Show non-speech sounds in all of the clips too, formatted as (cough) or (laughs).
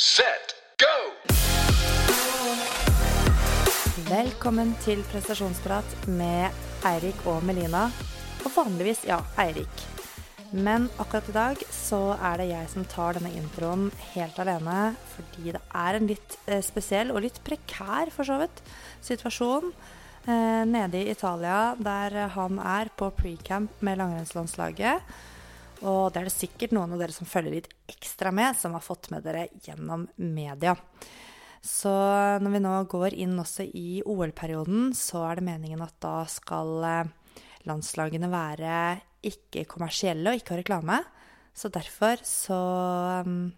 set, go! Velkommen til prestasjonsprat med Eirik og Melina. Og vanligvis, ja, Eirik. Men akkurat i dag så er det jeg som tar denne introen helt alene, fordi det er en litt eh, spesiell og litt prekær, for så vidt, situasjon eh, nede i Italia, der han er på pre-camp med langrennslandslaget. Og det er det sikkert noen av dere som følger litt ekstra med, som har fått med dere gjennom media. Så når vi nå går inn også i OL-perioden, så er det meningen at da skal eh, landslagene være ikke-kommersielle og ikke ha reklame. Så derfor så um,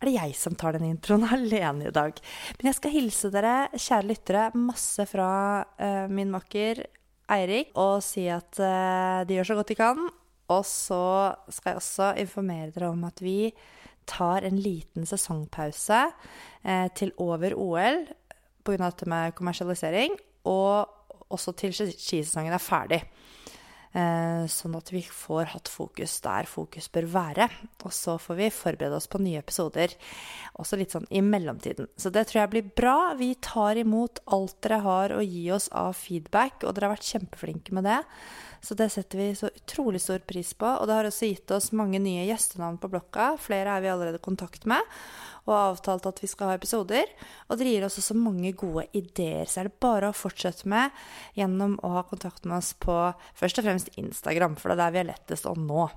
er det jeg som tar den introen (laughs) alene i dag. Men jeg skal hilse dere, kjære lyttere, masse fra uh, min makker Eirik og si at uh, de gjør så godt de kan. Og så skal jeg også informere dere om at vi tar en liten sesongpause eh, til over OL pga. dette med kommersialisering, og også til skisesongen er ferdig. Eh, sånn at vi får hatt fokus der fokus bør være. Og så får vi forberede oss på nye episoder, også litt sånn i mellomtiden. Så det tror jeg blir bra. Vi tar imot alt dere har å gi oss av feedback, og dere har vært kjempeflinke med det. Så det setter vi så utrolig stor pris på. Og det har også gitt oss mange nye gjestenavn på blokka. Flere er vi allerede i kontakt med og har avtalt at vi skal ha episoder. Og dere gir oss også mange gode ideer, så er det bare å fortsette med gjennom å ha kontakt med oss på først og fremst Instagram, for det er der vi er lettest å nå.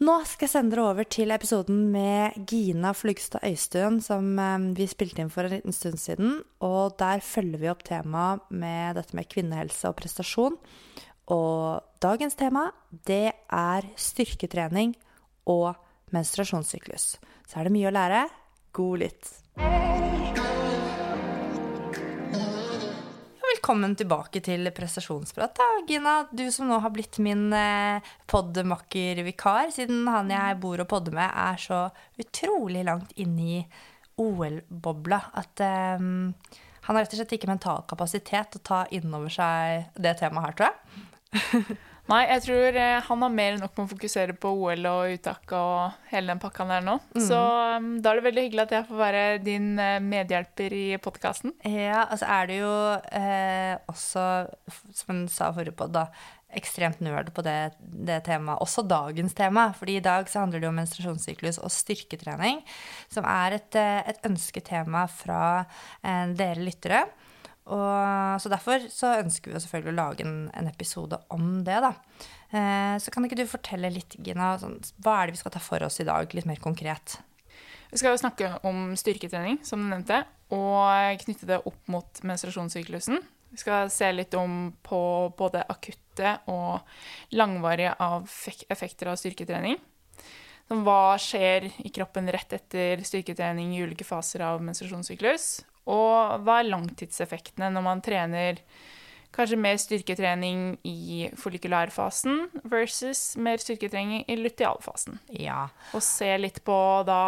Nå skal jeg sende dere over til episoden med Gina Flugstad Øystuen, som eh, vi spilte inn for en liten stund siden. Og der følger vi opp temaet med dette med kvinnehelse og prestasjon. Og dagens tema, det er styrketrening og menstruasjonssyklus. Så er det mye å lære. God lytt. Velkommen tilbake til prestasjonsprat, da, Gina. Du som nå har blitt min poddemakkervikar, siden han jeg bor og podder med, er så utrolig langt inne i OL-bobla at um, han har rett og slett ikke mental kapasitet til å ta inn over seg det temaet her, tror jeg. (laughs) Nei, jeg tror eh, han har mer enn nok med å fokusere på OL og uttak og hele den pakka der nå. Mm. Så um, da er det veldig hyggelig at jeg får være din uh, medhjelper i podkasten. Ja, altså er du jo eh, også, som hun sa forrige podd, da, ekstremt nerd på det, det, temaet. Også dagens tema. fordi i dag så handler det om menstruasjonssyklus og styrketrening, som er et, eh, et ønsketema fra eh, dere lyttere. Og, så derfor så ønsker vi selvfølgelig å lage en, en episode om det, da. Eh, så kan ikke du fortelle litt, Gina, sånn, hva er det vi skal ta for oss i dag, litt mer konkret? Vi skal jo snakke om styrketrening, som du nevnte, og knytte det opp mot menstruasjonssyklusen. Vi skal se litt om på både akutte og langvarige effekter av styrketrening. Hva skjer i kroppen rett etter styrketrening i ulike faser av menstruasjonssyklus? Og hva er langtidseffektene når man trener kanskje mer styrketrening i follikulærfasen versus mer styrketrening i lutealfasen? Ja. Og se litt på da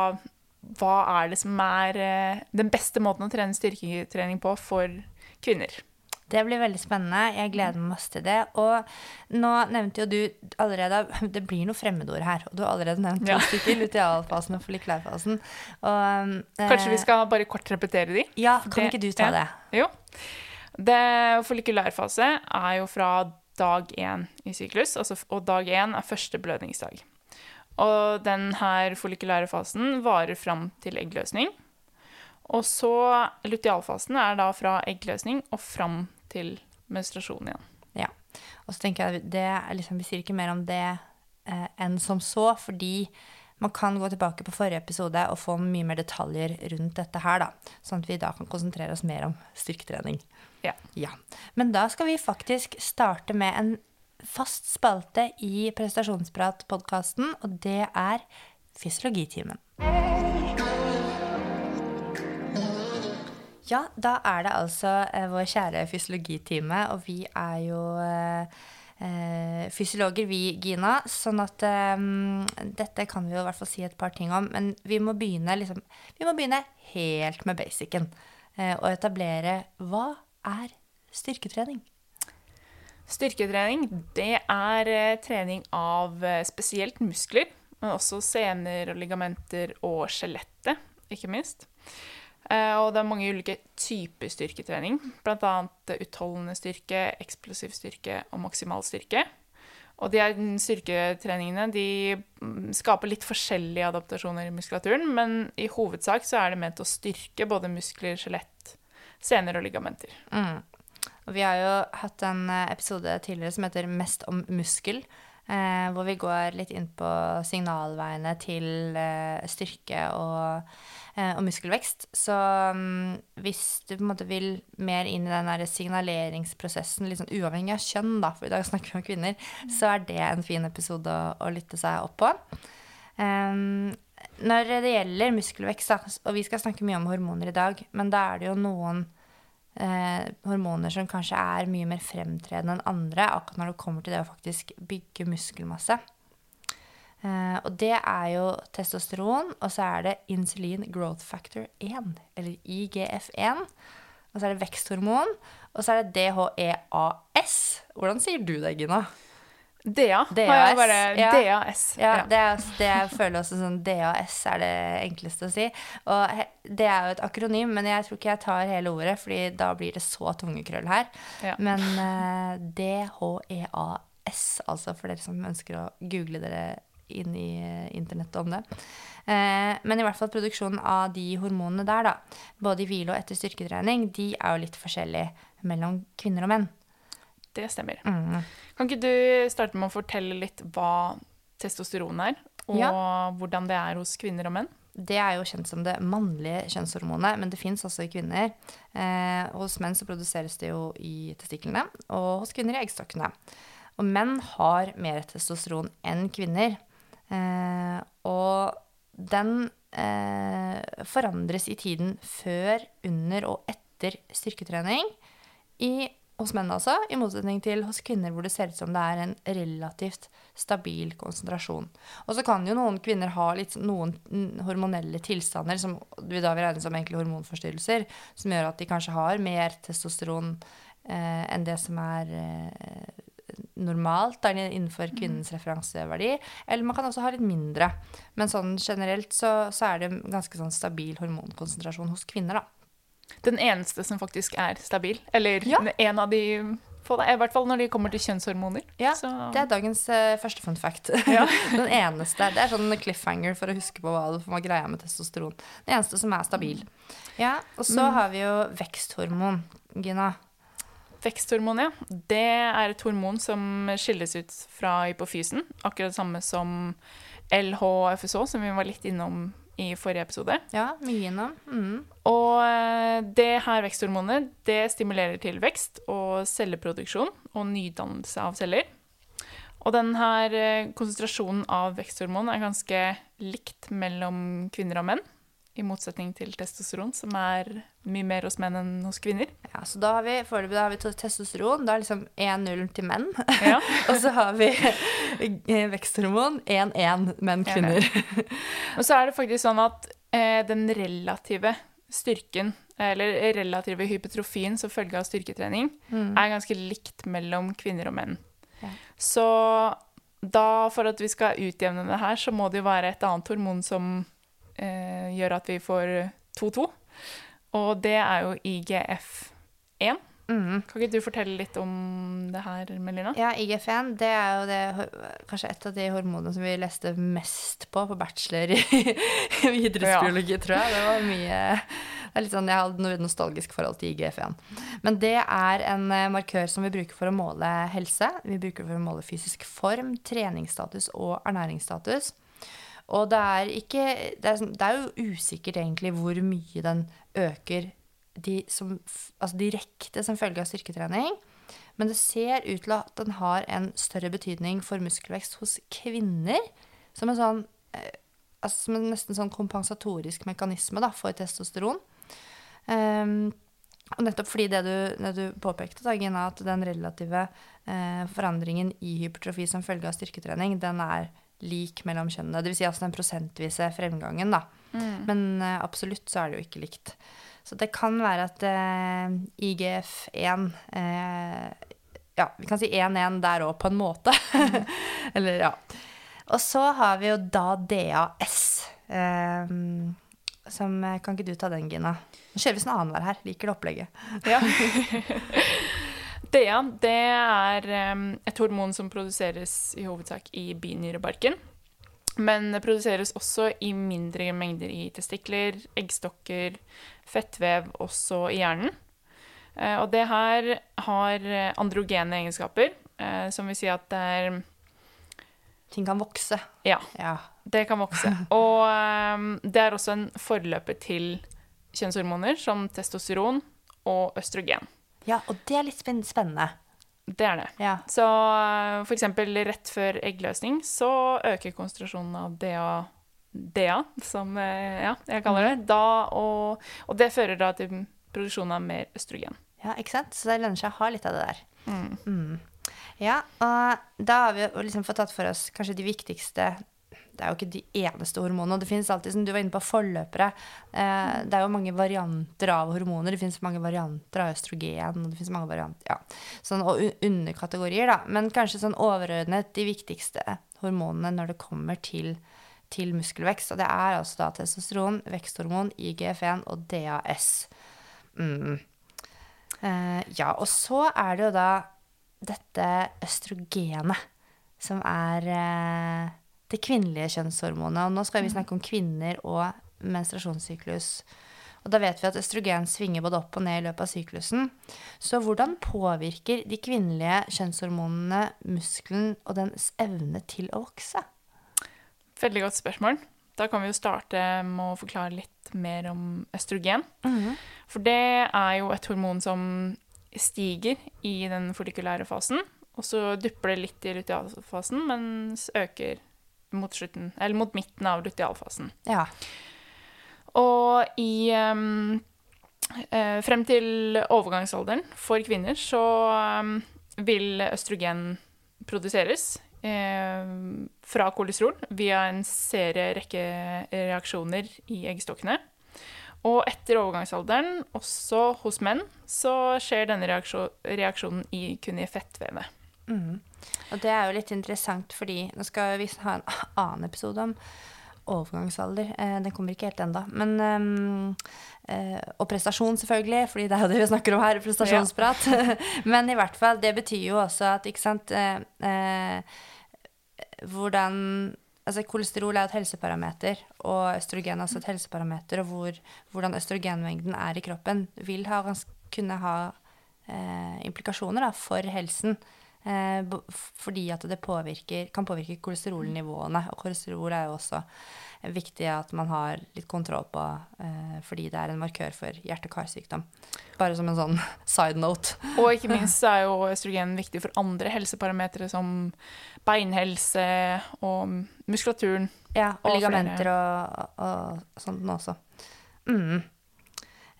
hva er det som er eh, den beste måten å trene styrketrening på for kvinner. Det blir veldig spennende. Jeg gleder meg masse til det. Og nå nevnte jo du allerede (laughs) Det blir noe fremmedord her. Og du har allerede nevnt to ja. stykker. Lutealfasen og folliklærfasen. Og, Kanskje vi skal bare kort repetere de? Ja, kan ikke du ta det? Jo. Det follikulærfase er jo fra dag én i syklus, altså, og dag én er første blødningsdag. Og denne follikulære fasen varer fram til eggløsning. Og så lutealfasen er da fra eggløsning og fram til menstruasjon igjen. Ja. Og så tenker jeg det, liksom, Vi sier ikke mer om det eh, enn som så, fordi man kan gå tilbake på forrige episode og få mye mer detaljer rundt dette her, da. Sånn at vi da kan konsentrere oss mer om styrketrening. Ja. ja. Men da skal vi faktisk starte med en fast spalte i Prestasjonsprat-podkasten, og det er Fysiologitimen. Ja, da er det altså eh, vår kjære fysiologitime, og vi er jo eh, eh, fysiologer, vi, Gina. Sånn at eh, dette kan vi jo i hvert fall si et par ting om. Men vi må begynne, liksom, vi må begynne helt med basicen. Eh, og etablere hva er styrketrening? Styrketrening, det er eh, trening av spesielt muskler, men også sener og ligamenter og skjelettet ikke minst. Eh, og det er mange ulike typer styrketrening, bl.a. utholdende styrke, eksplosiv styrke og maksimal styrke. Og de her styrketreningene de mm, skaper litt forskjellige adaptasjoner i muskulaturen, men i hovedsak så er det ment å styrke både muskler, skjelett, sener og ligamenter. Mm. Og vi har jo hatt en eh, episode tidligere som heter 'Mest om muskel'. Eh, hvor vi går litt inn på signalveiene til eh, styrke og, og, muskelvekst. Så um, hvis du på en måte vil mer inn i den der signaleringsprosessen, sånn uavhengig av kjønn, da, for i dag snakker vi om kvinner, mm. så er det en fin episode å, å lytte seg opp på. Um, når det gjelder muskelvekst, da, og vi skal snakke mye om hormoner i dag, men da er det jo noen eh, hormoner som kanskje er mye mer fremtredende enn andre, akkurat når det kommer til det å faktisk bygge muskelmasse. Eh, og det er jo testosteron, og så er det insulin growth factor 1, eller IGF1. Og så er det veksthormon, og så er det DHEAS. Hvordan sier du det, Gina? DA. DAS. Bare ja. DAS. Ja, det, er, det jeg føler også sånn DAS er det enkleste å si. Og det er jo et akronym, men jeg tror ikke jeg tar hele ordet, fordi da blir det så tungekrøll her. Ja. Men uh, eh, DHEAS, altså for dere som ønsker å google dere inn i uh, internettet om det. Uh, men i hvert fall produksjonen av de hormonene der, da, både i hvile og etter styrketrening, de er jo litt forskjellige mellom kvinner og menn. Det stemmer. Mm. Kan ikke du starte med å fortelle litt hva testosteron er, og ja. hvordan det er hos kvinner og menn? Det er jo kjent som det mannlige kjønnshormonet, men det fins også i kvinner. Eh, hos menn så produseres det jo i testiklene, og hos kvinner i eggstokkene. Og menn har mer testosteron enn kvinner. Eh, og den eh, forandres i tiden før, under og etter styrketrening. I hos menn altså, i motsetning til hos kvinner hvor det ser ut som det er en relativt stabil konsentrasjon. Og så kan jo noen kvinner ha litt, noen hormonelle tilstander som vi da vil regne som egentlig hormonforstyrrelser, som gjør at de kanskje har mer testosteron eh, enn det som er eh, normalt da, innenfor mm. kvinnens referanseverdi. Eller man kan også ha litt mindre. Men sånn generelt så, så er det ganske sånn stabil hormonkonsentrasjon hos kvinner, da den eneste som faktisk er stabil. Eller ja. en av de få, I hvert fall når de kommer til kjønnshormoner. Ja, så. Det er dagens uh, første fun fact. (laughs) Ja. den eneste. Det er sånn cliffhanger for å huske på hva det var greia med testosteron. Den eneste som er stabil. Ja, Og så mm. har vi jo veksthormon, Gina. Veksthormon, ja. Det er et hormon som skilles ut fra hypofysen. Akkurat det samme som LHFSO, som vi var litt innom i forrige episode. Ja, mye innom. Mm. Og eh, det her veksthormonet det stimulerer til vekst og celleproduksjon og nydannelse av celler. Og denne eh, konsentrasjonen av veksthormon er ganske likt mellom kvinner og menn i motsetning til testosteron, som er mye mer hos menn enn hos kvinner. Ja, så da har vi foreløpig har vi testosteron. Da er liksom 1-0 til menn. Ja. (laughs) og så har vi eh, veksthormon 1-1 menn-kvinner. (laughs) og så er det faktisk sånn at eh, den relative styrken, eller relative hypetrofien som følge av styrketrening, mm. er ganske likt mellom kvinner og menn. Ja. Så da, for at vi skal utjevne det her, så må det jo være et annet hormon som gjør at vi får 2-2. Og det er jo IGF1. Mm. Kan ikke du fortelle litt om det her, Melina? Ja, IGF1 det er jo det, kanskje et av de hormonene som vi leste mest på på bachelor i (laughs) idrettsbiologi, ja. tror jeg. Det var mye det er litt sånn, Jeg hadde noe nostalgisk forhold til IGF1. Men det er en eh, markør som vi bruker for å måle helse. Vi bruker det for å måle fysisk form, treningsstatus og ernæringsstatus. Og det er, ikke, det er, det er jo usikkert egentlig hvor mye den øker de som, altså direkte som følge av styrketrening. Men det ser ut til at den har en større betydning for muskelvekst hos kvinner. Som en sånn eh, altså som en nesten sånn kompensatorisk mekanisme da, for testosteron. Um, og nettopp fordi det du, det du påpekte, da, Gina, at den relative eh, forandringen i hypertrofi som følge av styrketrening, den er lik mellom kjønnene. Dvs. Si altså den prosentvise fremgangen, da. Mm. Men uh, absolutt så er det jo ikke likt. Så det kan være at eh, IGF1 uh, eh, Ja, vi kan si 1-1 der òg, på en måte. Mm. (laughs) Eller, ja. Og så har vi jo da DAS. Um, som eh, Kan ikke du ta den, Gina? Nå kjører vi sånn annenhver her. Liker det opplegget. Ja. (laughs) DEA det er et hormon som produseres i hovedsak i binyrebarken. Men det produseres også i mindre mengder i testikler, eggstokker, fettvev, også i hjernen. Eh, Og det her har eh, androgene egenskaper, eh, som vil si at det er Ting kan vokse. Ja, Ja. det kan vokse. (laughs) Og det er også en forløper til kjønnshormoner som testosteron og østrogen. Ja, og det er litt spennende. Det er det. Ja. Så f.eks. for eksempel rett før eggløsning så øker konsentrasjonen av DA, DA som eh, ja, jeg kaller det, da, og, og det fører da til produksjon av mer østrogen. ja, ikke sant? Så det lønner seg å ha litt av det der. Mm. Mm. Ja, og da har vi liksom fått tatt for oss kanskje de viktigste Det er jo ikke de eneste hormonene. Det finnes alltid, som du var inne på, forløpere. Eh, det er jo mange varianter av hormoner. Det finnes mange varianter av østrogen. og det mange varianter, ja. sånn, Og underkategorier, da. Men kanskje sånn overordnet de viktigste hormonene når det kommer til, til muskelvekst. Og det er altså da testosteron, veksthormon, IGF-1 og DAS. Mm. Eh, ja, og så er det jo da dette østrogenet, som er eh, det kvinnelige kjønnshormonet. Og nå skal vi snakke om kvinner og menstruasjonssyklus. Og da vet vi at østrogen svinger både opp og ned i løpet av syklusen. Så hvordan påvirker de kvinnelige kjønnshormonene muskelen og dens evne til å vokse? Veldig godt spørsmål. Da kan vi jo starte med å forklare litt mer om østrogen. For det er jo et hormon som stiger i den follikulære fasen, og så dupper det litt i lutealfasen, mens øker mot, slutten, eller mot midten av lutealfasen. Ja. Og i um, Frem til overgangsalderen for kvinner så um, vil østrogen produseres eh, fra kolesterol via en serie rekke reaksjoner i eggstokkene. Og etter overgangsalderen, også hos menn, så skjer denne reaksjonen i, kun i fettvevet. Mm. Og det er jo litt interessant, fordi nå skal vi ha en annen episode om overgangsalder. Eh, den kommer ikke helt ennå. Men ehm, eh, Og prestasjon, selvfølgelig, fordi det er jo det vi snakker om her, prestasjonsprat. (laughs) Men i hvert fall, det betyr jo også at, ikke sant eh, eh, Hvordan Altså, kolesterol er et helseparameter, og østrogen er også et helseparameter. Og hvor, hvordan østrogenmengden er i kroppen, vil ha, kunne ha eh, implikasjoner da, for helsen. Eh, fordi at det påvirker, kan påvirke kolesterolnivåene. Og kolesterol er jo også viktig at man har litt kontroll på, eh, fordi det er en markør for hjerte-karsykdom. Bare som en sånn (laughs) side note. Og ikke (laughs) minst så er jo østrogen viktig for andre helseparametere som beinhelse og muskulaturen. Ja, og, Og ligamenter og, og, og sånt nå også. Mm.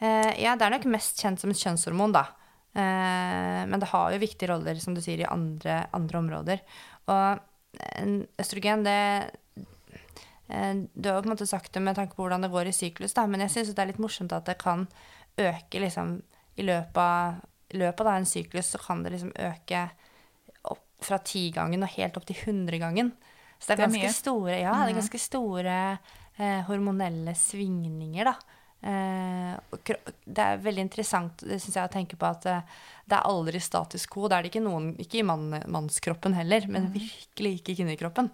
Eh, ja, det er nok mest kjent som et kjønnshormon, da. Eh, men det har jo viktige roller, som du sier, i andre, andre områder. Og østrogen, det eh, Du har jo på en måte sagt det med tanke på hvordan det går i syklus, da, men jeg syns det er litt morsomt at det kan øke liksom i løpet av, i løpet av en syklus, så kan det liksom øke opp fra tigangen og helt opp til hundregangen. Så det er, Det er ganske store, ja, det er ganske store eh, hormonelle svingninger, da. Eh, det er veldig interessant det synes jeg, å tenke på at eh, det er aldri status quo. Det er det ikke noen, ikke i mann, mannskroppen heller, men virkelig ikke i kvinnekroppen.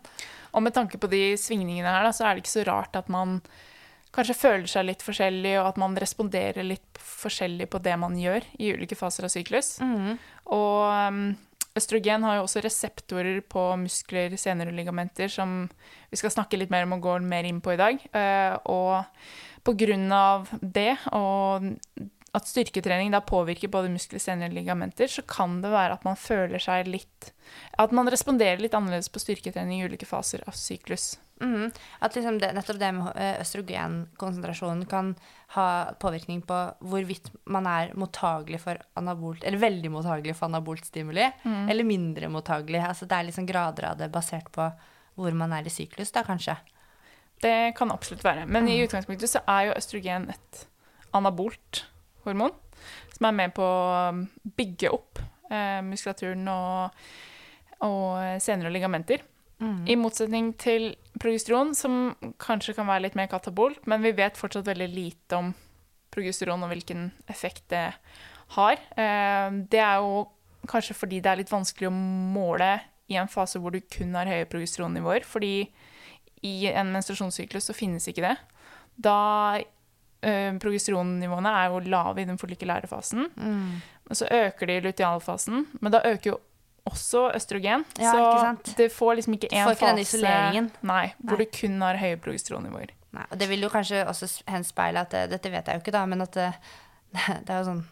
Og med tanke på de svingningene her, da, så er det ikke så rart at man kanskje føler seg litt forskjellig, og at man responderer litt forskjellig på det man gjør i ulike faser av syklus. Og um, østrogen har jo også reseptorer på muskler, sener og ligamenter som vi skal snakke litt mer om og gå mer inn på i dag. Eh, og på grunn av det, og at styrketrening da påvirker både muskler, sener og ligamenter, så kan det være at man føler seg litt At man responderer litt annerledes på styrketrening i ulike faser av syklus. Mhm. At liksom det, nettopp det med eh, østrogenkonsentrasjonen kan ha påvirkning på hvorvidt man er mottagelig for anabolt, eller veldig mottagelig for anabolt stimuli, eller mindre mottagelig. Altså det er liksom grader av det basert på hvor man er i syklus, da kanskje. Det kan absolutt være. Men i utgangspunktet så er jo østrogen et anabolt hormon som er med på å bygge opp eh, muskulaturen og, og ligamenter og ligamenter. I motsetning til progesteron, som kanskje kan være litt mer katabolt, men vi vet fortsatt veldig lite om progesteron og hvilken effekt det har. Eh, det er jo kanskje fordi det er litt vanskelig å måle i en fase hvor du kun har høye progesteronnivåer, fordi i en menstruasjonssyklus så finnes ikke det. Da eh, progesteronnivåene er jo lave i den folliculære fasen, Mm. og så øker de i lutealfasen, men da øker jo også østrogen. Ja, så det får liksom ikke én fase ikke den isoleringen. Nei, hvor Nei. du kun har høye progesteronnivåer. Nei, og det vil jo kanskje også henspeile at Dette vet jeg jo ikke, da, men at det, (laughs) det er jo sånn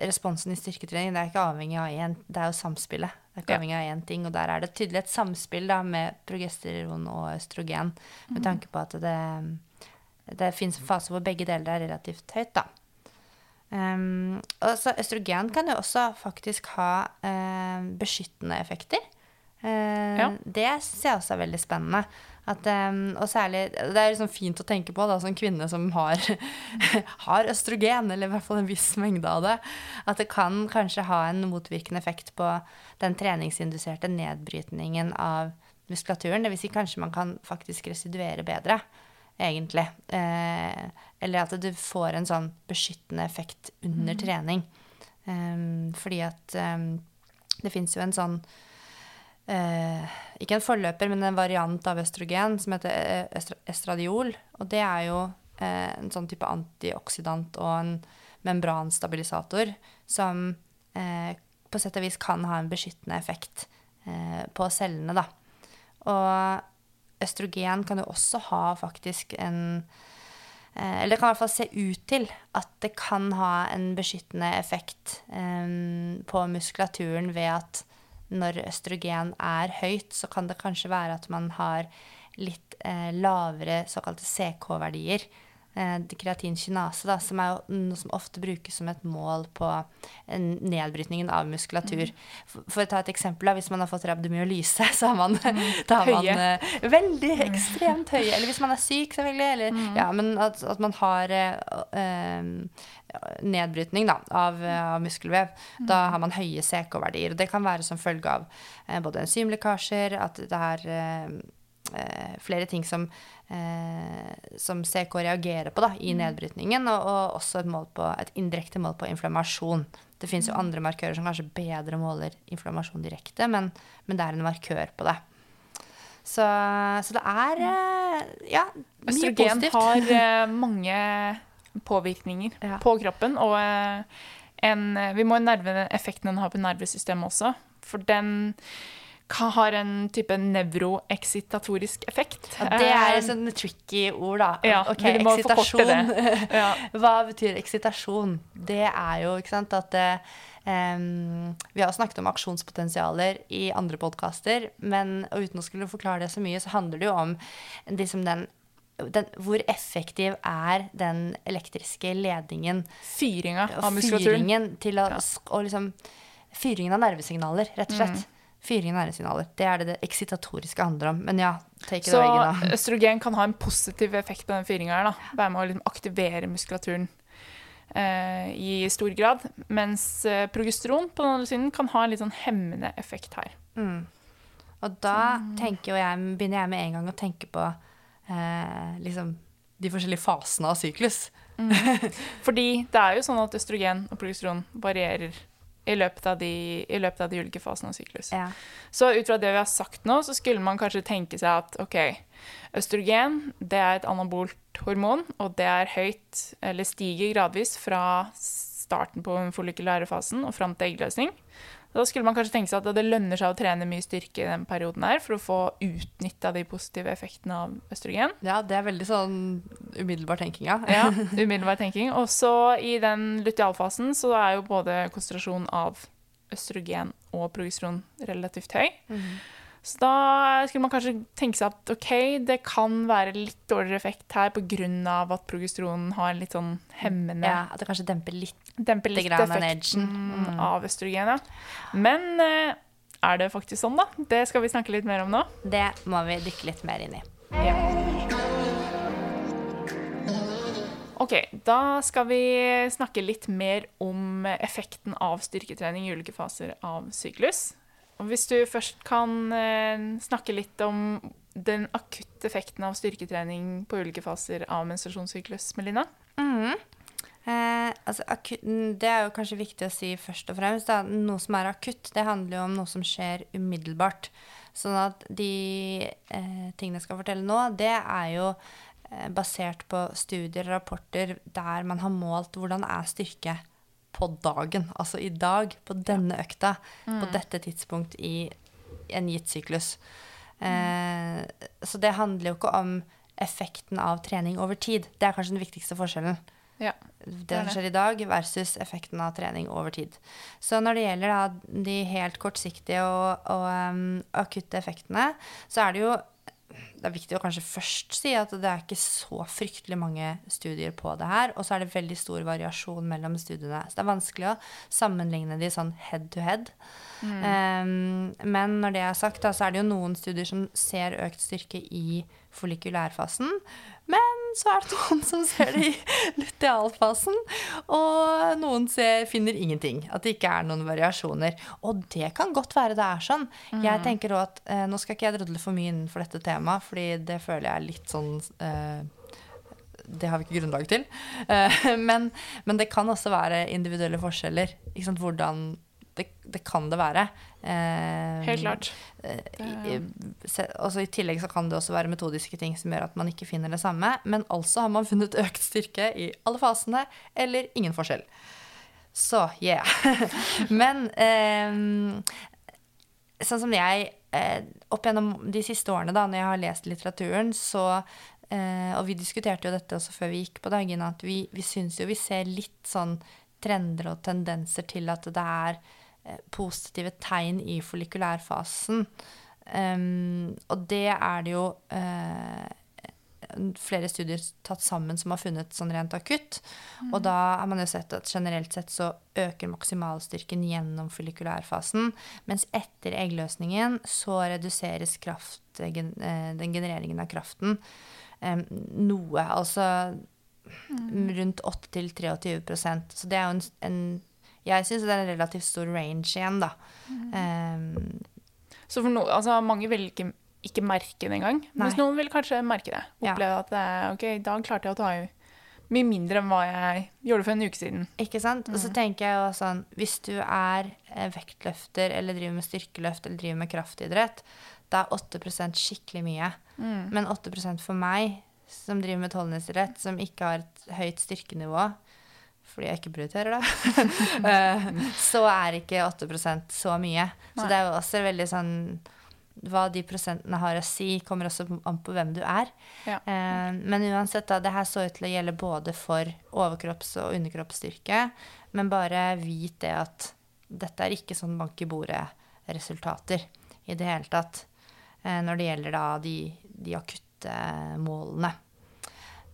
Responsen i styrketrening det er ikke avhengig av én, det er jo samspillet. Det er ikke Ja. avhengig av én ting, og der er det tydelig et samspill da, med progesteron og østrogen, med tanke på at det, det fins en fase hvor begge deler er relativt høyt, da. Um, og så østrogen kan jo også faktisk ha uh, beskyttende effekter. Uh, Ja. Det syns jeg også er veldig spennende. At, um, og særlig, Det er liksom fint å tenke på da, som kvinne som har, (laughs) har østrogen, eller i hvert fall en viss mengde av det, at det kan kanskje ha en motvirkende effekt på den treningsinduserte nedbrytningen av muskulaturen. Dvs. Si kanskje man kan faktisk residuere bedre, egentlig. Eh, eller at du får en sånn beskyttende effekt under trening. Um, fordi at um, det fins jo en sånn eh, Ikke en forløper, men en variant av østrogen som heter eh, estradiol. Og det er jo eh, en sånn type antioksidant og en membranstabilisator som eh, på sett og vis kan ha en beskyttende effekt eh, på cellene, da. Og østrogen kan jo også ha faktisk en eh, Eller det kan i hvert fall se ut til at det kan ha en beskyttende effekt eh, på muskulaturen ved at når østrogen er høyt, så kan det kanskje være at man har litt eh, lavere såkalte CK-verdier. Eh, kreatinkinase, da, som er noe som ofte brukes som et mål på eh, nedbrytningen av muskulatur. For, for å ta et eksempel, da, hvis man har fått rabdomyolyse, (laughs) så har man, mm. har man Høye. eh, veldig ekstremt høye. Eller hvis man er syk, selvfølgelig. Eller, ja, men at, at man har eh, nedbrytning da, av, av muskelvev. Da har man høye CK-verdier. Og det kan være som følge av eh, både enzymlekkasjer, at det er eh, flere ting som, eh, som CK reagerer på da, i nedbrytningen, og, og også et, mål på, et indirekte mål på inflammasjon. Det fins jo andre markører som kanskje bedre måler inflammasjon direkte, men, men det er en markør på det. Så, så det er eh, ja, mye Østrogen positivt. har eh, (laughs) mange påvirkninger Ja. på kroppen, og eh, en, vi må nerve effekten den har på nervesystemet også. For den har en type nevroeksitatorisk effekt. Ja, det er Eh, et sånn tricky ord, da. Ja, ok, eksitasjon. ja. (laughs) Hva betyr eksitasjon? Det er jo ikke sant at em, Vi har snakket om aksjonspotensialer i andre podkaster, men uten å skulle forklare det så mye, så handler det jo om liksom den, den Hvor effektiv er den elektriske ledningen Fyringa av muskulaturen. fyringen å, Ja. og liksom Fyringen av nervesignaler, rett og slett. Fyringen av nervesignaler. Det er det det eksitatoriske handler om. Men ja, take it Så away, Gina. østrogen kan ha en positiv effekt på den fyringa her. da. Være med å liksom aktivere muskulaturen eh, i stor grad. Mens eh, progesteron på den andre siden kan ha en litt sånn hemmende effekt her. Mm. Og da jo jeg, begynner jeg med en gang å tenke på eh, liksom de forskjellige fasene av syklus. Fordi det er jo sånn at østrogen og progesteron varierer i løpet av de, i løpet av de ulike fasene av syklus. Ja. Så ut fra det vi har sagt nå, så skulle man kanskje tenke seg at ok, østrogen det er et anabolt hormon, og det er høyt, eller stiger gradvis fra starten på den follikulære fasen og fram til eggløsning. Da skulle man kanskje tenke seg at det lønner seg å trene mye styrke i den perioden her for å få utnytta de positive effektene av østrogen. ja, det er veldig sånn umiddelbar tenking, ja. Ja, (laughs) umiddelbar tenking. Og så i den lutealfasen så er jo både konsentrasjon av østrogen og progesteron relativt høy. Så da skulle man kanskje tenke seg at ok, det kan være litt dårligere effekt her pga. at progesteronen har en litt sånn hemmende ja. At det kanskje demper litt. Demper litt effekten. Mm. av østrogenet. Men eh, er det faktisk sånn, da? Det skal vi snakke litt mer om nå. Det må vi dykke litt mer inn i. Ok, da skal vi snakke litt mer om effekten av styrketrening i ulike faser av syklus. Og hvis du først kan eh, snakke litt om den akutte effekten av styrketrening på ulike faser av menstruasjonssyklus, Melina? Mhm. Eh, altså, akutt, det er jo kanskje viktig å si først og fremst. Da. Noe som er akutt, det handler jo om noe som skjer umiddelbart. Sånn at de eh, tingene jeg skal fortelle nå, det er jo eh, basert på studier og rapporter der man har målt hvordan er styrke på dagen. Altså i dag, på denne økta, på dette tidspunkt i en gitt syklus. Eh, så det handler jo ikke om effekten av trening over tid. Det er kanskje den viktigste forskjellen. Ja. Det som skjer i dag, versus effekten av trening over tid. Så når det gjelder da, de helt kortsiktige og, og um, akutte effektene, så er det jo det er viktig å kanskje først si at det er ikke så fryktelig mange studier på det her. Og så er det veldig stor variasjon mellom studiene. Så det er vanskelig å sammenligne de sånn head to head. Um, men når det er sagt, da, så er det jo noen studier som ser økt styrke i follikulærfasen. Men så er det noen som ser det i lutealfasen. Og noen ser, finner ingenting. At det ikke er noen variasjoner. Og det kan godt være det er sånn. Jeg tenker også at eh, Nå skal ikke jeg drodle for mye innenfor dette temaet, fordi det føler jeg er litt sånn eh, det har vi ikke grunnlag til. Eh, (laughs) men, men det kan også være individuelle forskjeller. Hvordan det, det kan det være. Eh, Helt klart. eh, i, altså I tillegg så kan det også være metodiske ting som gjør at man ikke finner det samme. Men altså har man funnet økt styrke i alle fasene, eller ingen forskjell. Så yeah. (laughs) men eh, sånn som jeg eh, Opp gjennom de siste årene, da, når jeg har lest litteraturen, så eh, Og vi diskuterte jo dette også før vi gikk på dagene, at vi, vi syns jo vi ser litt sånn trender og tendenser til at det er positive tegn i follikulærfasen. Um, og det er det jo uh, flere studier tatt sammen som har funnet sånn rent akutt. Og da har man jo sett at generelt sett så øker maksimalstyrken gjennom follikulærfasen. Mens etter eggløsningen så reduseres kraft, eh, den genereringen av kraften um, noe. Altså rundt 8-23% Så det er jo en, en Jeg syns det er en relativt stor range igjen, da. Um, Så for no, altså, mange vil ikke, ikke merke det engang. Mens noen vil kanskje merke det. Ja. At det er, ok, i dag klarte jeg å ta i mye mindre enn hva jeg gjorde for en uke siden. Ikke sant? Og så tenker jeg jo sånn Hvis du er eh, vektløfter eller driver med styrkeløft eller driver med kraftidrett, da er 8% skikkelig mye. Men 8% for meg, som driver med utholdenhetsidrett, som ikke har et høyt styrkenivå fordi jeg ikke prioriterer det, (laughs) eh, så er ikke 8% så mye. Så det er jo også veldig sånn Hva de prosentene har å si, kommer også an på hvem du er. Ja. Eh, men uansett, da, det her så ut til å gjelde både for overkropps- og underkroppsstyrke. Men bare vit det at dette er ikke sånn bank i bordet-resultater i det hele tatt. Eh, når det gjelder da de, de akutte målene.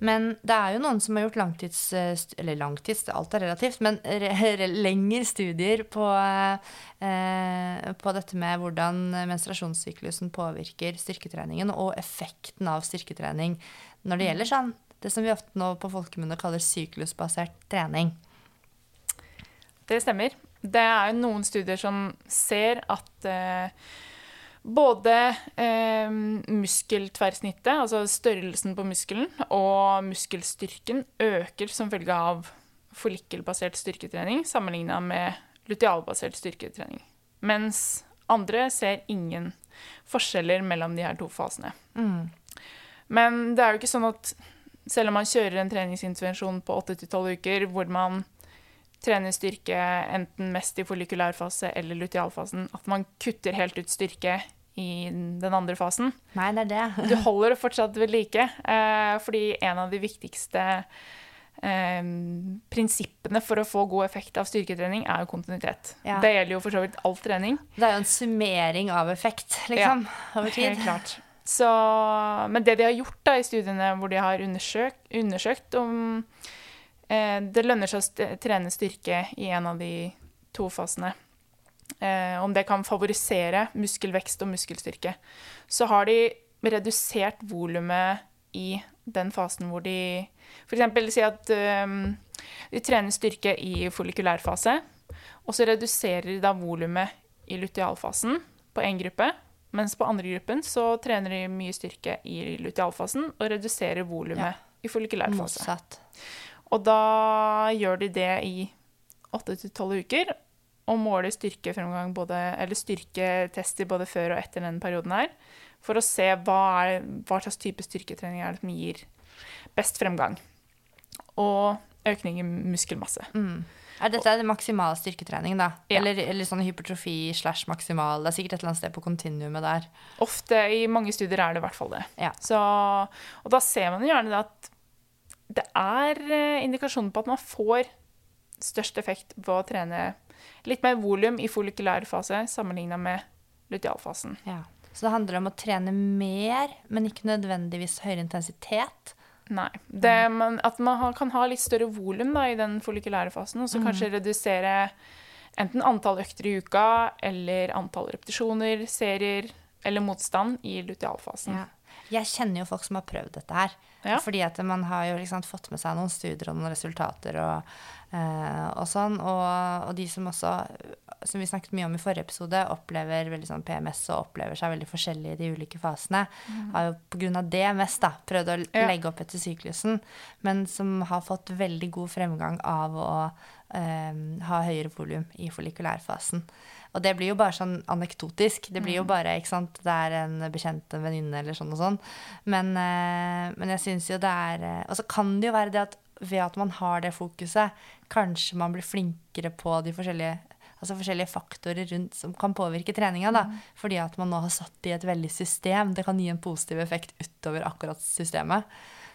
Men det er jo noen som har gjort langtids... eh, Eller langtids, alt er relativt, men re, (laughs) re, lengre studier på, eh, på dette med hvordan menstruasjonssyklusen påvirker styrketreningen, og effekten av styrketrening når det gjelder sånn det som vi ofte nå på folkemunne kaller syklusbasert trening. Det stemmer. Det er jo noen studier som ser at eh, både eh, muskeltverrsnittet, altså størrelsen på muskelen, og muskelstyrken øker som følge av follikkelbasert styrketrening sammenligna med lutealbasert styrketrening. Mens andre ser ingen forskjeller mellom de her to fasene. Men det er jo ikke sånn at selv om man kjører en treningsintervensjon på 8-12 uker, hvor man trener styrke enten mest i follikulærfase eller lutealfasen, at man kutter helt ut styrke i den andre fasen. Nei, det er det. Du holder det fortsatt ved like, eh, fordi en av de viktigste eh, prinsippene for å få god effekt av styrketrening er jo kontinuitet. Ja. Det gjelder jo for så vidt all trening. Det er jo en summering av effekt, liksom, over tid. Helt klart. Så, men det de har gjort da, i studiene hvor de har undersøkt, undersøkt om eh, det lønner seg å trene styrke i en av de to fasene, om det kan favorisere muskelvekst og muskelstyrke, så har de redusert volumet i den fasen hvor de f.eks. si at eh, de trener styrke i follikulærfase, og så reduserer de da volumet i lutealfasen på én gruppe, mens på andre gruppen så trener de mye styrke i lutealfasen og reduserer volumet Ja. i follikulærfase. Motsatt. Og da gjør de det i 8-12 uker og måler styrkefremgang både, eller styrketester både før og etter den perioden her, for å se hva, er, hva slags type styrketrening er det som gir best fremgang. Og økning i muskelmasse. Mm. Er dette det maksimal styrketrening, da? Ja. Eller, eller sånn hypertrofi slash maksimal? Det er sikkert et eller annet sted på kontinuumet der. Ofte, i mange studier er det i hvert fall det. Ja. Så, og da ser man gjerne det at det er eh, indikasjoner på at man får størst effekt ved å trene litt mer volum i follikulær fase sammenligna med lutealfasen. Ja. Så det handler om å trene mer, men ikke nødvendigvis høyere intensitet. Nei. Det, man, at man ha- kan ha litt større volum i den follikulære fasen, og så kanskje redusere enten antall økter i uka, eller antall repetisjoner, serier, eller motstand i lutealfasen. Ja. Jeg kjenner jo folk som har prøvd dette her. Ja. Fordi at man har jo liksom fått med seg noen studier og noen resultater og, eh, og sånn. Og, og de som også, som vi snakket mye om i forrige episode, opplever veldig sånn PMS og opplever seg veldig forskjellig i de ulike fasene, har jo pga. det mest da, prøvd å Ja. legge opp etter syklusen, men som har fått veldig god fremgang av å eh, ha høyere volum i follikulærfasen. Og det blir jo bare sånn anekdotisk. Det blir jo bare, ikke sant, det er en bekjent, en venninne eller sånn og sånn. Men, eh, men jeg syns jo det er eh, Og så kan det jo være det at ved at man har det fokuset, kanskje man blir flinkere på de forskjellige Altså forskjellige faktorer rundt som kan påvirke treninga. da, Fordi at man nå har satt i et veldig system. Det kan gi en positiv effekt utover akkurat systemet.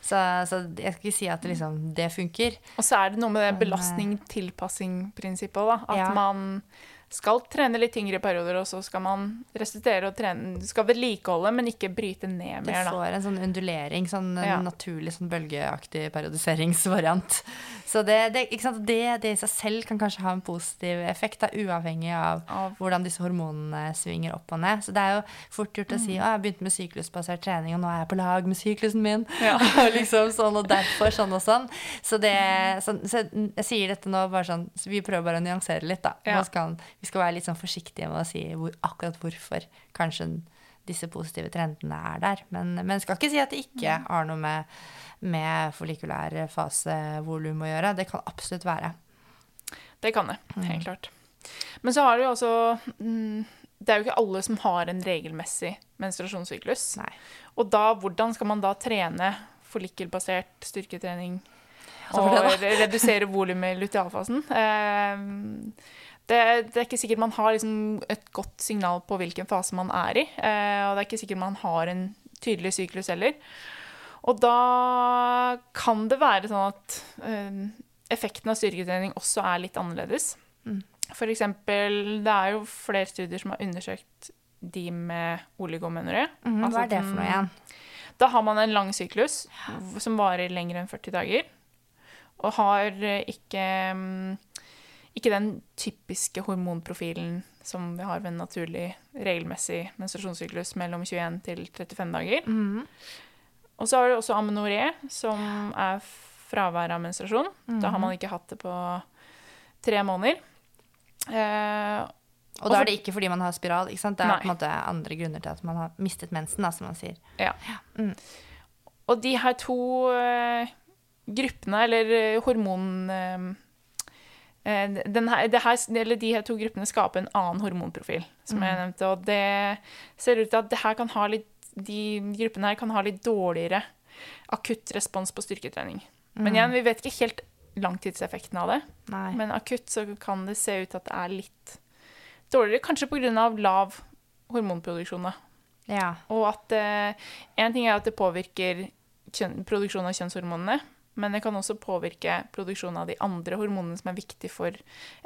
Så, så jeg skal ikke si at det, liksom, det funker. Og så er det noe med det eh, belastning-tilpassing-prinsippet. da, At Ja. man skal trene litt tyngre perioder, og så skal man restituere og trene, skal vedlikeholde, men ikke bryte ned mer. da. får en sånn undulering, sånn Ja. naturlig sånn bølgeaktig periodiseringsvariant. Så det, det? Det, det i seg selv kan kanskje ha en positiv effekt, da, uavhengig av Av- hvordan disse hormonene svinger opp og ned. Så det er jo fort gjort å si Mm. at jeg begynte med syklusbasert trening, og nå er jeg på lag med syklusen min. Ja. (laughs) liksom sånn, og derfor sånn og sånn. Så, det, sånn, så jeg sier dette nå bare sånn, så vi prøver bare å nyansere litt, da. Ja. Man skal, vi skal være litt sånn forsiktige med å si hvor, akkurat hvorfor kanskje disse positive trendene er der. Men, men skal ikke si at det ikke Mm. har noe med, med follikulær fasevolum å gjøre. Det kan absolutt være. Det kan det, Mm. helt klart. Men så har du jo også mm, Det er jo ikke alle som har en regelmessig menstruasjonssyklus. Nei. Og da, hvordan skal man da trene follikelbasert styrketrening og (laughs) redusere volumet i lutealfasen? Eh, det, det er ikke sikkert man har liksom et godt signal på hvilken fase man er i. eh, og det er ikke sikkert man har en tydelig syklus heller. Og da kan det være sånn at eh, effekten av styrketrening også er litt annerledes. Mm. For eksempel, det er jo flere studier som har undersøkt de med oligomenoré. Mm, Altså Hva er det for noe igjen? Da har man en lang syklus som varer lenger enn 40 dager. Og har eh, ikke, mm, ikke den typiske hormonprofilen som vi har ved en naturlig, regelmessig menstruasjonssyklus mellom 21 til 35 dager. Mm. Og så har du også amenoré, som er fravær av menstruasjon. Da har man ikke hatt det på tre måneder. Eh, Og da er det ikke fordi man har spiral. ikke sant? Det er Nei. på en måte andre grunner til at man har mistet mensen, da, som man sier. Ja. Mm. Og de her to eh, gruppene, eller eh, hormon... eh, den her, det her, eller de her to gruppene skaper en annen hormonprofil, som jeg nevnte. Og det ser ut til at det her kan ha litt, de gruppene her kan ha litt dårligere akutt respons på styrketrening. Men igjen, vi vet ikke helt langtidseffekten av det. Nei. Men akutt så kan det se ut til at det er litt dårligere, kanskje pga. lav hormonproduksjon. Ja. Og at eh, En ting er at det påvirker kjøn, produksjonen av kjønnshormonene, men det kan også påvirke produksjonen av de andre hormonene som er viktige for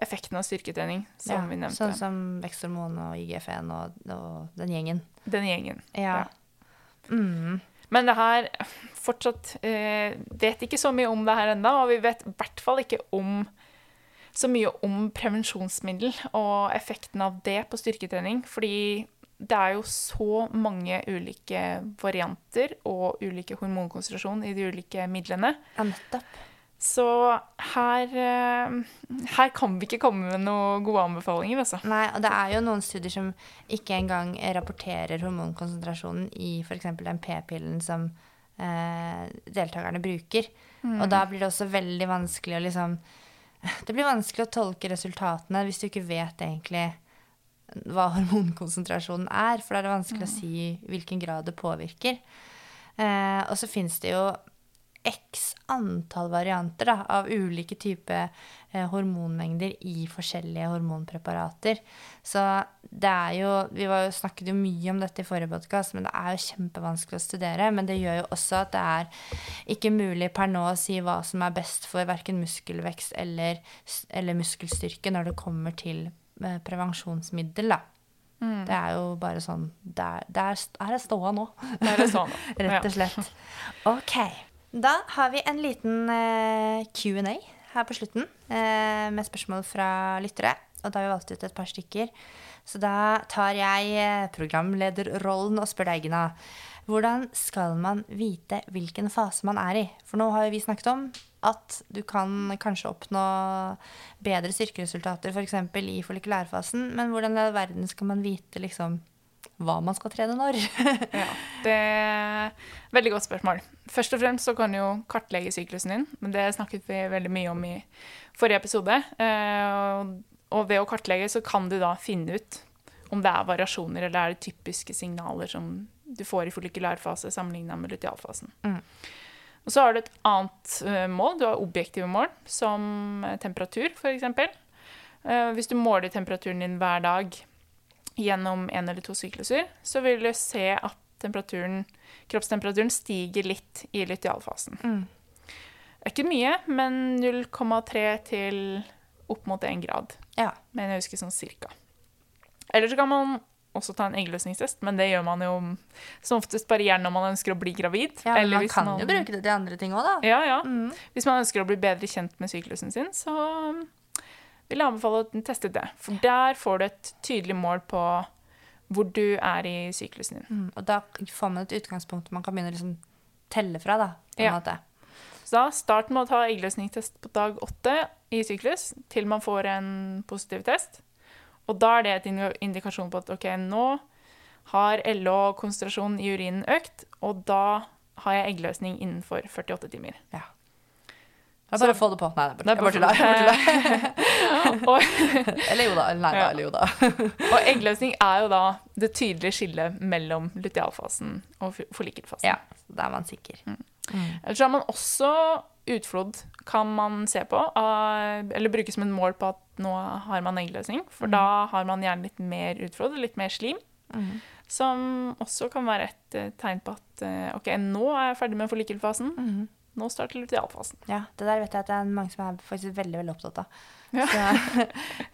effekten av styrketrening, som ja. vi nevnte. Sånn som veksthormon og IGF-1 og, og den gjengen. Den gjengen. Ja. Mm. Men det her fortsatt eh, Vet ikke så mye om det her ennå, og vi vet i hvert fall ikke om så mye om prevensjonsmiddel og effekten av det på styrketrening. Fordi det er jo så mange ulike varianter og ulike hormonkonsentrasjon i de ulike midlene. ja, nettopp. Så her, eh, her kan vi ikke komme med noen gode anbefalinger, altså. Nei, og det er jo noen studier som ikke engang rapporterer hormonkonsentrasjonen i f.eks. den p-pillen som eh, deltakerne bruker. Og da blir det også veldig vanskelig å liksom Det blir vanskelig å tolke resultatene hvis du ikke vet egentlig hva hormonkonsentrasjonen er, for da er det vanskelig å si hvilken grad det påvirker. Eh, og så fins det jo x antall varianter da, av ulike typer eh, hormonmengder i forskjellige hormonpreparater. Så det er jo Vi var jo, snakket jo mye om dette i forrige podkast, men det er jo kjempevanskelig å studere. Men det gjør jo også at det er ikke mulig per nå å si hva som er best for verken muskelvekst eller, eller muskelstyrke når det kommer til prevensjonsmiddel, da. Det er jo bare sånn Der, der er det ståa nå. Der er ståa nå. (laughs) Rett og slett. OK. Da har vi en liten eh, Q&A her på slutten eh, med spørsmål fra lyttere. Og da har vi valgt ut et par stykker. Så da tar jeg eh, programlederrollen og spør deg, Gina. Hvordan skal man vite hvilken fase man er i? For nå har vi snakket om at du kan kanskje oppnå bedre styrkeresultater f.eks. i follikulærfasen, men hvordan i all verden skal man vite liksom hva man skal trene når? (laughs) Ja, det er et veldig godt spørsmål. Først og fremst så kan du jo kartlegge syklusen din, men det snakket vi veldig mye om i forrige episode. Eh, Og ved å kartlegge så kan du da finne ut om det er variasjoner eller er det typiske signaler som du får i follikulærfase sammenlignet med lutealfasen. Mm. Og så har du et annet eh, mål. Du har objektive mål, som eh, temperatur f.eks. Hvis du måler temperaturen din hver dag gjennom en eller to sykluser, så vil du se at kroppstemperaturen stiger litt i lutealfasen. Mm. Det er ikke mye, men 0,3 til opp mot 1 grad, Ja. Men jeg husker sånn cirka. Eller så kan man også ta en eggløsningstest, men det gjør man jo som oftest bare gjerne når man ønsker å bli gravid. ja men eller man kan kan jo bruke det til andre ting òg, da. Ja, ja. Mm. Hvis man ønsker å bli bedre kjent med syklusen sin, så um, vil jeg anbefale å teste det. For der får du et tydelig mål på hvor du er i syklusen din. Mm. Og da får man et utgangspunkt man kan begynne å liksom telle fra, da. På en Ja. måte. Så da start med å ta eggløsningstest på dag åtte i syklus, til man får en positiv test. Og da er det et indikasjon på at ok, nå har LH-konsentrasjonen i urinen økt, og da har jeg eggløsning innenfor 48 timer. Det er bare å få det på. Nei, det er bare, og, Eller jo da. Nei da. Ja. Eller jo da. (laughs) og eggløsning er jo da det tydelige skillet mellom lutealfasen og fo- follikelfasen. Ja, så da er man sikker. Ellers har man også utflod, kan man se på, eller bruke som en mål på at nå har man eggløsning. For da har man gjerne litt mer utflod, litt mer slim. Mm. Som også kan være et eh, tegn på at eh, ok, nå er jeg ferdig med follikelfasen. Mhm. Nå starter lutealfasen. Ja, det der vet jeg at det er mange som er faktisk veldig veldig opptatt av. Ja. Så,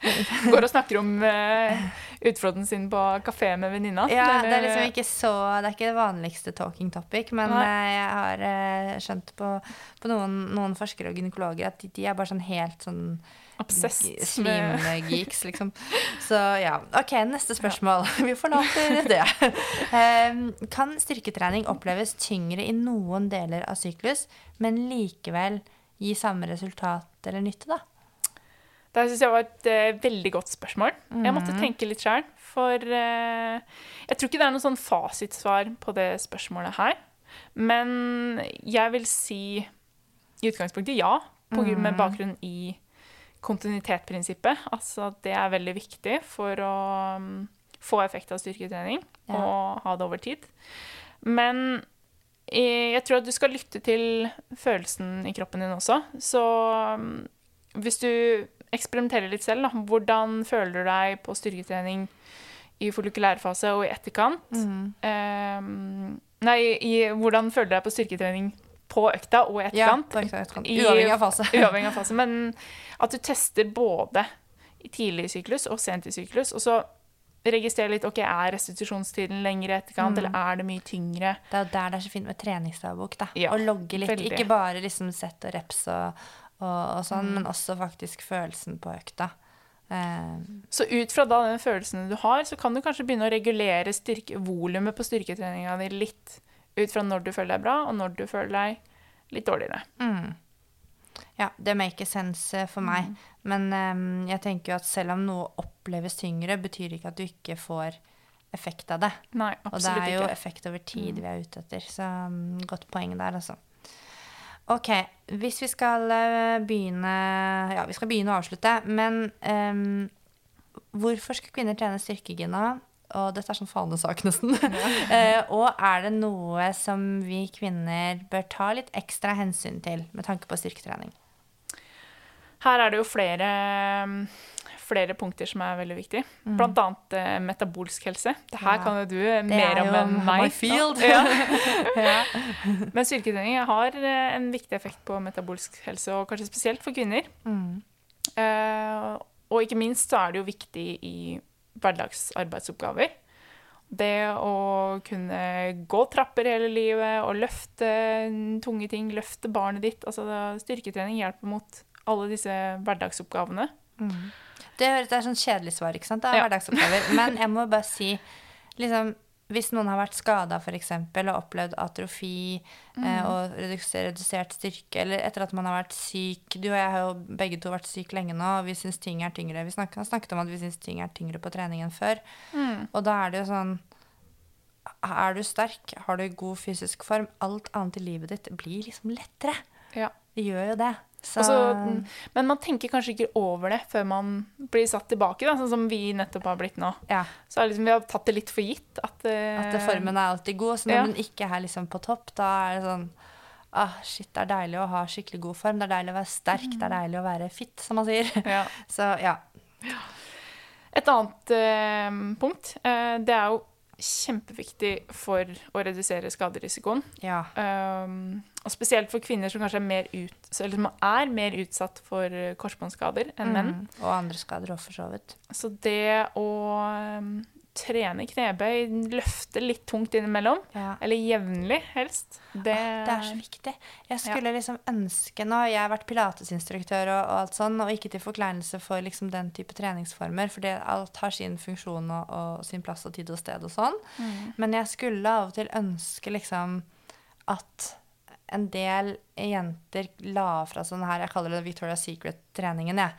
(laughs) Går og snakker om uh, utflodden sin på kafé med venninna. ja, det er liksom ikke så Det er ikke det vanligste talking topic, men Nei. eh, jeg har uh, skjønt på, på noen, noen forskere og gynekologer at de, de er bare sånn helt sånn Obsessed Slimgeeks, liksom. Så ja. OK, neste spørsmål. (laughs) Vi forlater det. Um, kan styrketrening oppleves tyngre i noen deler av syklus, men likevel gi samme resultat eller nytte, da? Det syns jeg var et uh, veldig godt spørsmål. Jeg måtte Mhm. tenke litt sjøl. For uh, jeg tror ikke det er noe sånn fasitsvar på det spørsmålet her. Men jeg vil si i utgangspunktet ja, på grunn med Mhm. bakgrunn i kontinuitetsprinsippet. Altså det er veldig viktig for å mm, få effekt av styrketrening Ja. og ha det over tid. Men jeg tror at du skal lytte til følelsen i kroppen din også. Så mm, hvis du eksperimenterer litt selv, da, hvordan føler du deg på styrketrening i follikulærfase og i etterkant? Ehm, nei, i, hvordan føler du deg på styrketrening på økta og i Ja, etterkant? etterkant. I- Uavhengig av fase. (laughs) Uavhengig av fase. Men at du tester både i tidlig i syklus og sent i syklus. Og så registrerer litt ok, er restitusjonstiden lengre etterkant, Mm. eller er det mye tyngre? Det er der det er så fint med treningsdagbok. da. Ja, Å logge litt. veldig. Ikke bare liksom sett og reps og, og, og sånn, Mm. men også faktisk følelsen på økta. Eh, Så ut fra da den følelsen du har, så kan du kanskje begynne å regulere volumet på styrketreninga di litt ut fra når du føler deg bra, og når du føler deg litt dårligere. mm. Ja, det maker sense eh, for meg. Men um, jeg tenker jo at selv om noe oppleves tyngre, betyr ikke at du ikke får effekt av det. Nei, Og det er jo ikke. effekt over tid vi er ute etter. Så um, godt poeng der, altså. Ok, hvis vi skal eh, begynne Ja, vi skal begynne å avslutte, men um, hvorfor skal kvinner trene styrke, Gina? Og dette er sånn fanesak, nesten. uh, (laughs) og er det noe som vi kvinner bør ta litt ekstra hensyn til med tanke på styrketrening? Her er det jo flere, flere punkter som er veldig viktige. Blant annet uh, metabolsk helse. Det her Ja. kan jo du eh, Det mer er om enn my meg. field. Ja. (laughs) ja. Men styrketrening har eh, en viktig effekt på metabolsk helse, og kanskje spesielt for kvinner. Mm. Uh, og ikke minst så er det jo viktig i hverdagsarbeidsoppgaver. Det å kunne gå trapper hele livet og løfte tunge ting, løfte barnet ditt. Altså styrketrening hjelper mot alle disse hverdagsoppgavene. Det, høres- det er sånn kjedelig svar, ikke sant? Det er Ja. hverdagsoppgaver. Men jeg må bare si, liksom, hvis noen har vært skada f.eks. og opplevd atrofi eh, og redusert, redusert styrke, eller etter at man har vært syk Du og jeg har jo begge to vært syke lenge nå, og vi syns ting er tyngre. Vi snakket, snakket om at vi syns ting er tyngre på trening enn før. Og da er det jo sånn Er du sterk, har du god fysisk form, alt annet i livet ditt blir liksom lettere. Ja. Det gjør jo det. Så Og så- men man tenker kanskje ikke over det før man blir satt tilbake, da, sånn som vi nettopp har blitt nå. ja. Så liksom, vi har tatt det litt for gitt. At, uh... At formen er alltid god. Så når ja. den ikke er liksom på topp, da er det sånn ah, Shit, det er deilig å ha skikkelig god form. Det er deilig å være sterk. Det er deilig å være fit, som man sier. ja. (laughs) Så ja. Et annet uh, punkt, uh, det er jo kjempeviktig for å redusere skaderisikoen. Ja. Um, og spesielt for kvinner som kanskje er mer, ut, eller som er mer utsatt for korsbåndsskader korsbåndskader enn menn. Mm. Og andre skader òg, for så vidt. Så det å um, trene knebøy, løfte litt tungt innimellom, Ja. eller jevnlig helst, det, Ah, Det er så viktig. Jeg skulle liksom ønske Nå har jeg vært pilatesinstruktør og, og alt sånn, og ikke til forkleinelse for liksom den type treningsformer, for det, alt har sin funksjon og, og sin plass og tid og sted og sånn. Mm. Men jeg skulle av og til ønske liksom at en del jenter la fra sånn her, jeg kaller det Victoria's Secret-treningen, jeg.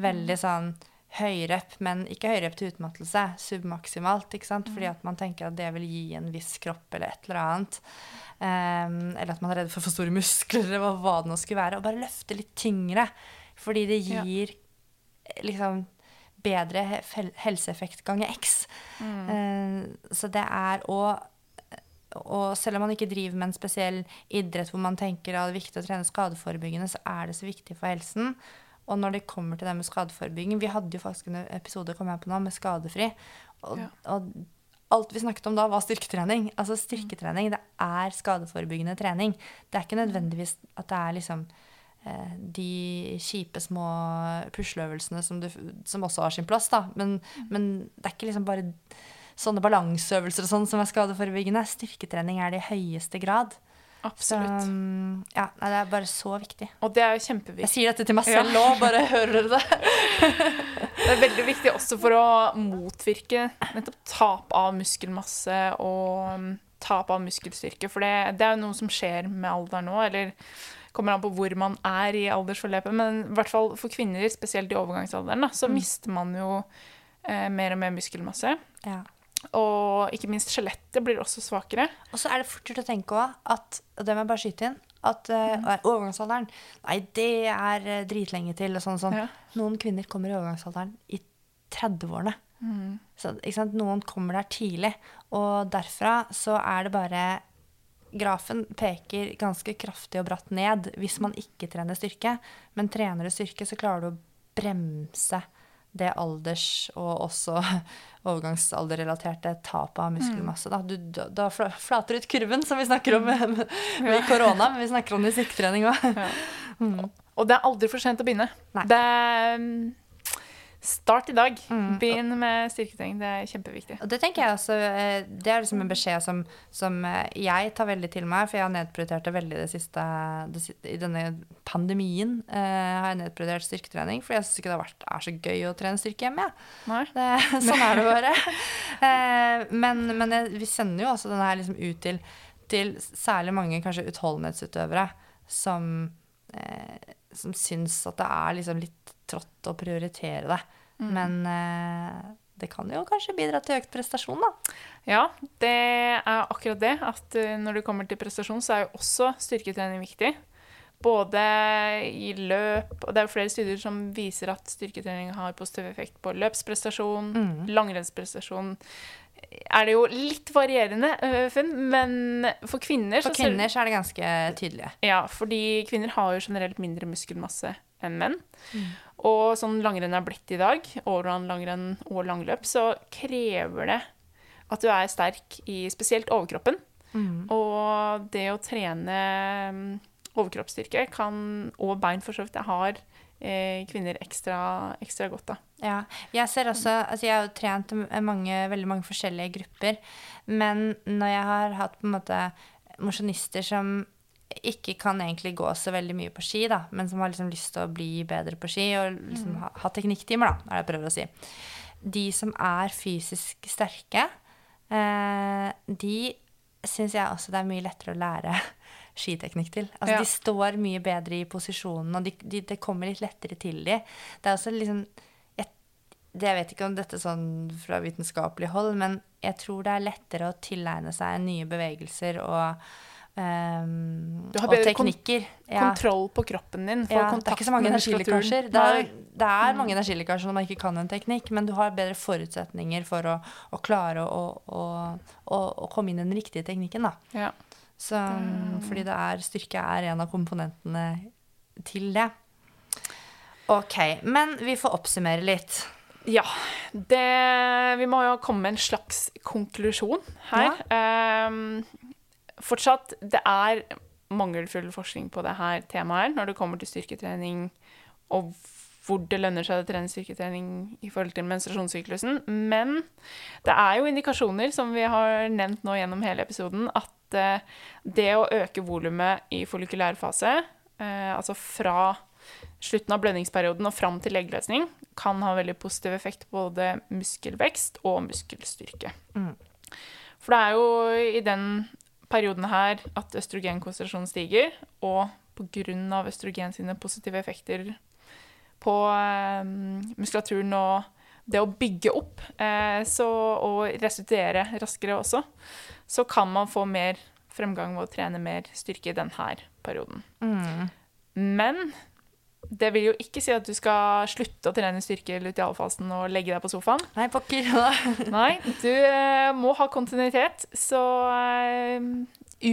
Veldig sånn høyrep, men ikke høyrep til utmattelse, submaksimalt, ikke sant? Fordi at man tenker at det vil gi en viss kropp eller et eller annet. Um, eller at man er redd for for store muskler, eller hva, det nå skulle være. Og bare løfte litt tyngre, fordi det gir ja. liksom bedre helseeffekt ganger x. Eh, så det er å og selv om man ikke driver med en spesiell idrett hvor man tenker at det er viktig å trene skadeforebyggende, så er det så viktig for helsen. Og når det kommer til det med skadeforebygging Vi hadde jo faktisk en episode kom jeg på nå, med skadefri. Og, Ja. og alt vi snakket om da, var styrketrening. Altså styrketrening, det er skadeforebyggende trening. Det er ikke nødvendigvis at det er liksom eh, de kjipe små pusleøvelsene som, du, som også har sin plass, da. Men, men det er ikke liksom bare sånne balanseøvelser og sånn som er skadeforebyggende. Styrketrening er det i høyeste grad. Absolutt. Så, ja, nei, det er bare så viktig. Og det er jo kjempeviktig. Jeg sier dette til meg Ja. selv nå, bare hører dere det? (laughs) Det er veldig viktig også for å motvirke nettopp tap av muskelmasse og um, tap av muskelstyrke. For det, det er jo noe som skjer med alderen nå, eller kommer an på hvor man er i aldersforløpet. Men i hvert fall for kvinner, spesielt i overgangsalderen, da, så mister man jo eh, mer og mer muskelmasse. Ja. Og ikke minst skjelettet blir også svakere. Og så er det fort gjort å tenke også at, og det må jeg bare skyte inn, at uh, overgangsalderen Nei, det er eh, dritlenge til, og sånn sånn. Ja. Noen kvinner kommer i overgangsalderen i 30-årene. Så, ikke sant? Noen kommer der tidlig. Og derfra så er det bare Grafen peker ganske kraftig og bratt ned hvis man ikke trener styrke. Men trener du styrke, så klarer du å bremse det alders- og også (laughs) overgangsalderrelaterte tapet av muskelmasse. Da, du, da, flater ut kurven, som vi snakker om (laughs) med, med, med korona, men vi snakker om det i styrketrening òg. (laughs) Og det er aldri for sent å begynne. Nei. Det um, Start i dag. Mm. Begynn med styrketrening. Det er kjempeviktig. Og det tenker jeg også, eh, det er liksom en beskjed som, som eh, jeg tar veldig til meg, for jeg har nedprioritert det veldig det siste, det, siste I denne pandemien eh, har jeg nedprioritert styrketrening, for jeg syns ikke det har vært, er så gøy å trene styrke hjemme. Ja. Det, (laughs) sånn er det bare. Eh, men men jeg, vi sender jo også denne her liksom ut til, til særlig mange kanskje utholdenhetsutøvere som eh, som syns at det er liksom litt trått å prioritere det. Mm. Men eh, det kan jo kanskje bidra til økt prestasjon, da. Ja, det er akkurat det. At eh, når det kommer til prestasjon, så er jo også styrketrening viktig. Både i løp Og det er jo flere studier som viser at styrketrening har positiv effekt på løpsprestasjon, Mm. langrennsprestasjon. Er det jo litt varierende øh, funn, men for kvinner For kvinner så er det ganske tydelig. Ja, fordi kvinner har jo generelt mindre muskelmasse enn menn. Og sånn langrenn er blitt i dag, overland-langrenn og langløp, så krever det at du er sterk i spesielt overkroppen. Mm. Og det å trene mm, overkroppsstyrke kan, og bein for så vidt, det har eh, kvinner ekstra, ekstra godt av. Ja. Jeg ser også Altså, jeg har trent mange, veldig mange forskjellige grupper, men når jeg har hatt på en måte mosjonister som ikke kan egentlig gå så veldig mye på ski, da, men som har liksom lyst til å bli bedre på ski og liksom ha, ha teknikktimer, da, er det jeg prøver å si. De som er fysisk sterke, eh, de syns jeg også det er mye lettere å lære skiteknikk til. Altså, Ja. De står mye bedre i posisjonen, og de, de, det kommer litt lettere til de. Det er også liksom jeg, det, jeg vet ikke om dette sånn fra vitenskapelig hold, men jeg tror det er lettere å tilegne seg nye bevegelser og, Um, Du har bedre kon-. Kontroll på kroppen din. Ja, det er ikke så mange energilekkasjer. Det det er mange energilekkasjer når man ikke kan en teknikk, men du har bedre forutsetninger for å, å klare å, å, å komme inn i den riktige teknikken. Da. Ja. Så, fordi det er, styrke er en av komponentene til det. Ok, men vi får oppsummere litt. Ja. Det, vi må jo komme med en slags konklusjon her. Ehm, fortsatt, det er mangelfull forskning på det her temaet når det kommer til styrketrening og hvor det lønner seg å trene styrketrening i forhold til menstruasjonssyklusen. Men det er jo indikasjoner, som vi har nevnt nå gjennom hele episoden, at eh, det å øke volumet i follikulær fase, eh, altså fra slutten av blødningsperioden og fram til leggløsning, kan ha veldig positiv effekt på både muskelvekst og muskelstyrke. Mm. For det er jo i den perioden her at østrogenkonsentrasjonen stiger, og pga. østrogen sine positive effekter på eh, muskulaturen og det å bygge opp eh, så, og restituere raskere også, så kan man få mer fremgang ved å trene mer styrke i denne perioden. Mm. Men det vil jo ikke si at du skal slutte å trene styrke i lutealfasen og legge deg på sofaen. Nei, pokker. (laughs) Nei, du eh, må ha kontinuitet. Så eh,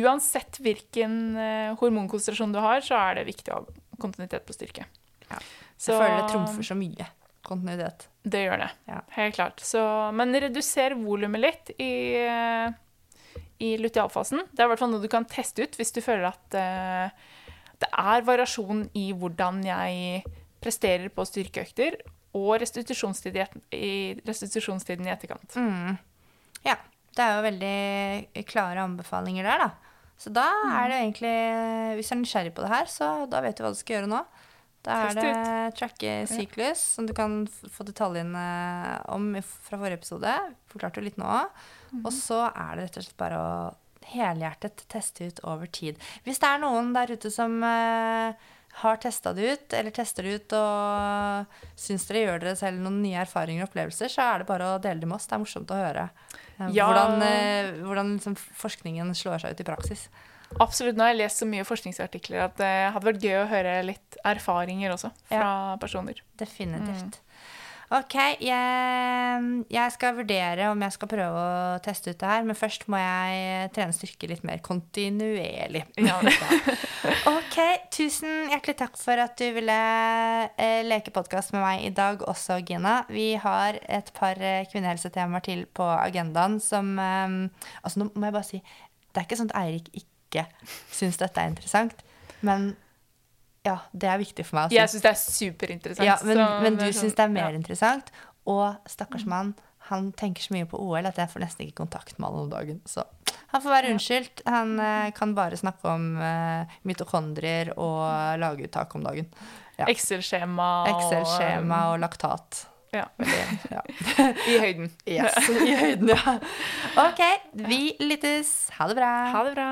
uansett hvilken eh, hormonkonsentrasjon du har, så er det viktig å ha kontinuitet på styrke. Ja. Så, Jeg føler det trumfer så mye. Kontinuitet. Det gjør det. Ja. Helt klart. Så, men reduser volumet litt i, i lutealfasen. Det er i hvert fall noe du kan teste ut hvis du føler at eh, det er variasjon i hvordan jeg presterer på styrkeøkter, og restitusjonstid i, restitusjonstiden i etterkant. Mm. Ja. Det er jo veldig klare anbefalinger der, da. Så da Mm. er det egentlig Hvis du er nysgjerrig på det her, så da vet du hva du skal gjøre nå. Da er det tracke syklus, som du kan få detaljene om fra forrige episode. Forklarte jo litt nå òg. Og så er det rett og slett bare å helhjertet teste ut over tid. Hvis det er noen der ute som eh, har testa det ut, eller tester det ut og syns dere gjør dere selv noen nye erfaringer og opplevelser, så er det bare å dele det med oss. Det er morsomt å høre eh, Ja. hvordan, eh, hvordan liksom forskningen slår seg ut i praksis. Absolutt. Nå har jeg lest så mye forskningsartikler at det hadde vært gøy å høre litt erfaringer også fra personer. Definitivt. Ok, jeg, jeg skal vurdere om jeg skal prøve å teste ut det her, men først må jeg trene styrke litt mer kontinuerlig. Ja. (laughs) Ok, tusen hjertelig takk for at du ville eh, leke podkast med meg i dag også, Gina. Vi har et par eh, kvinnehelsetemaer til på agendaen som eh, Altså, nå må jeg bare si Det er ikke sånn at Eirik ikke syns dette er interessant, men ja, det er viktig for meg å si. Jeg syns det er superinteressant. Ja, men, men du er sånn- syns det er mer ja. interessant. Og stakkars mann, han tenker så mye på OL at jeg får nesten ikke kontakt med han om dagen. Så han får være unnskyldt. Han eh, kan bare snakke om eh, mitokondrier og laguttak om dagen. Ja. Excel-skjema Excel-skjema og laktat. Ja. Veldig, ja. (laughs) I høyden. Yes, i høyden, ja. OK, vi lyttes. Ha det bra. Ha det bra.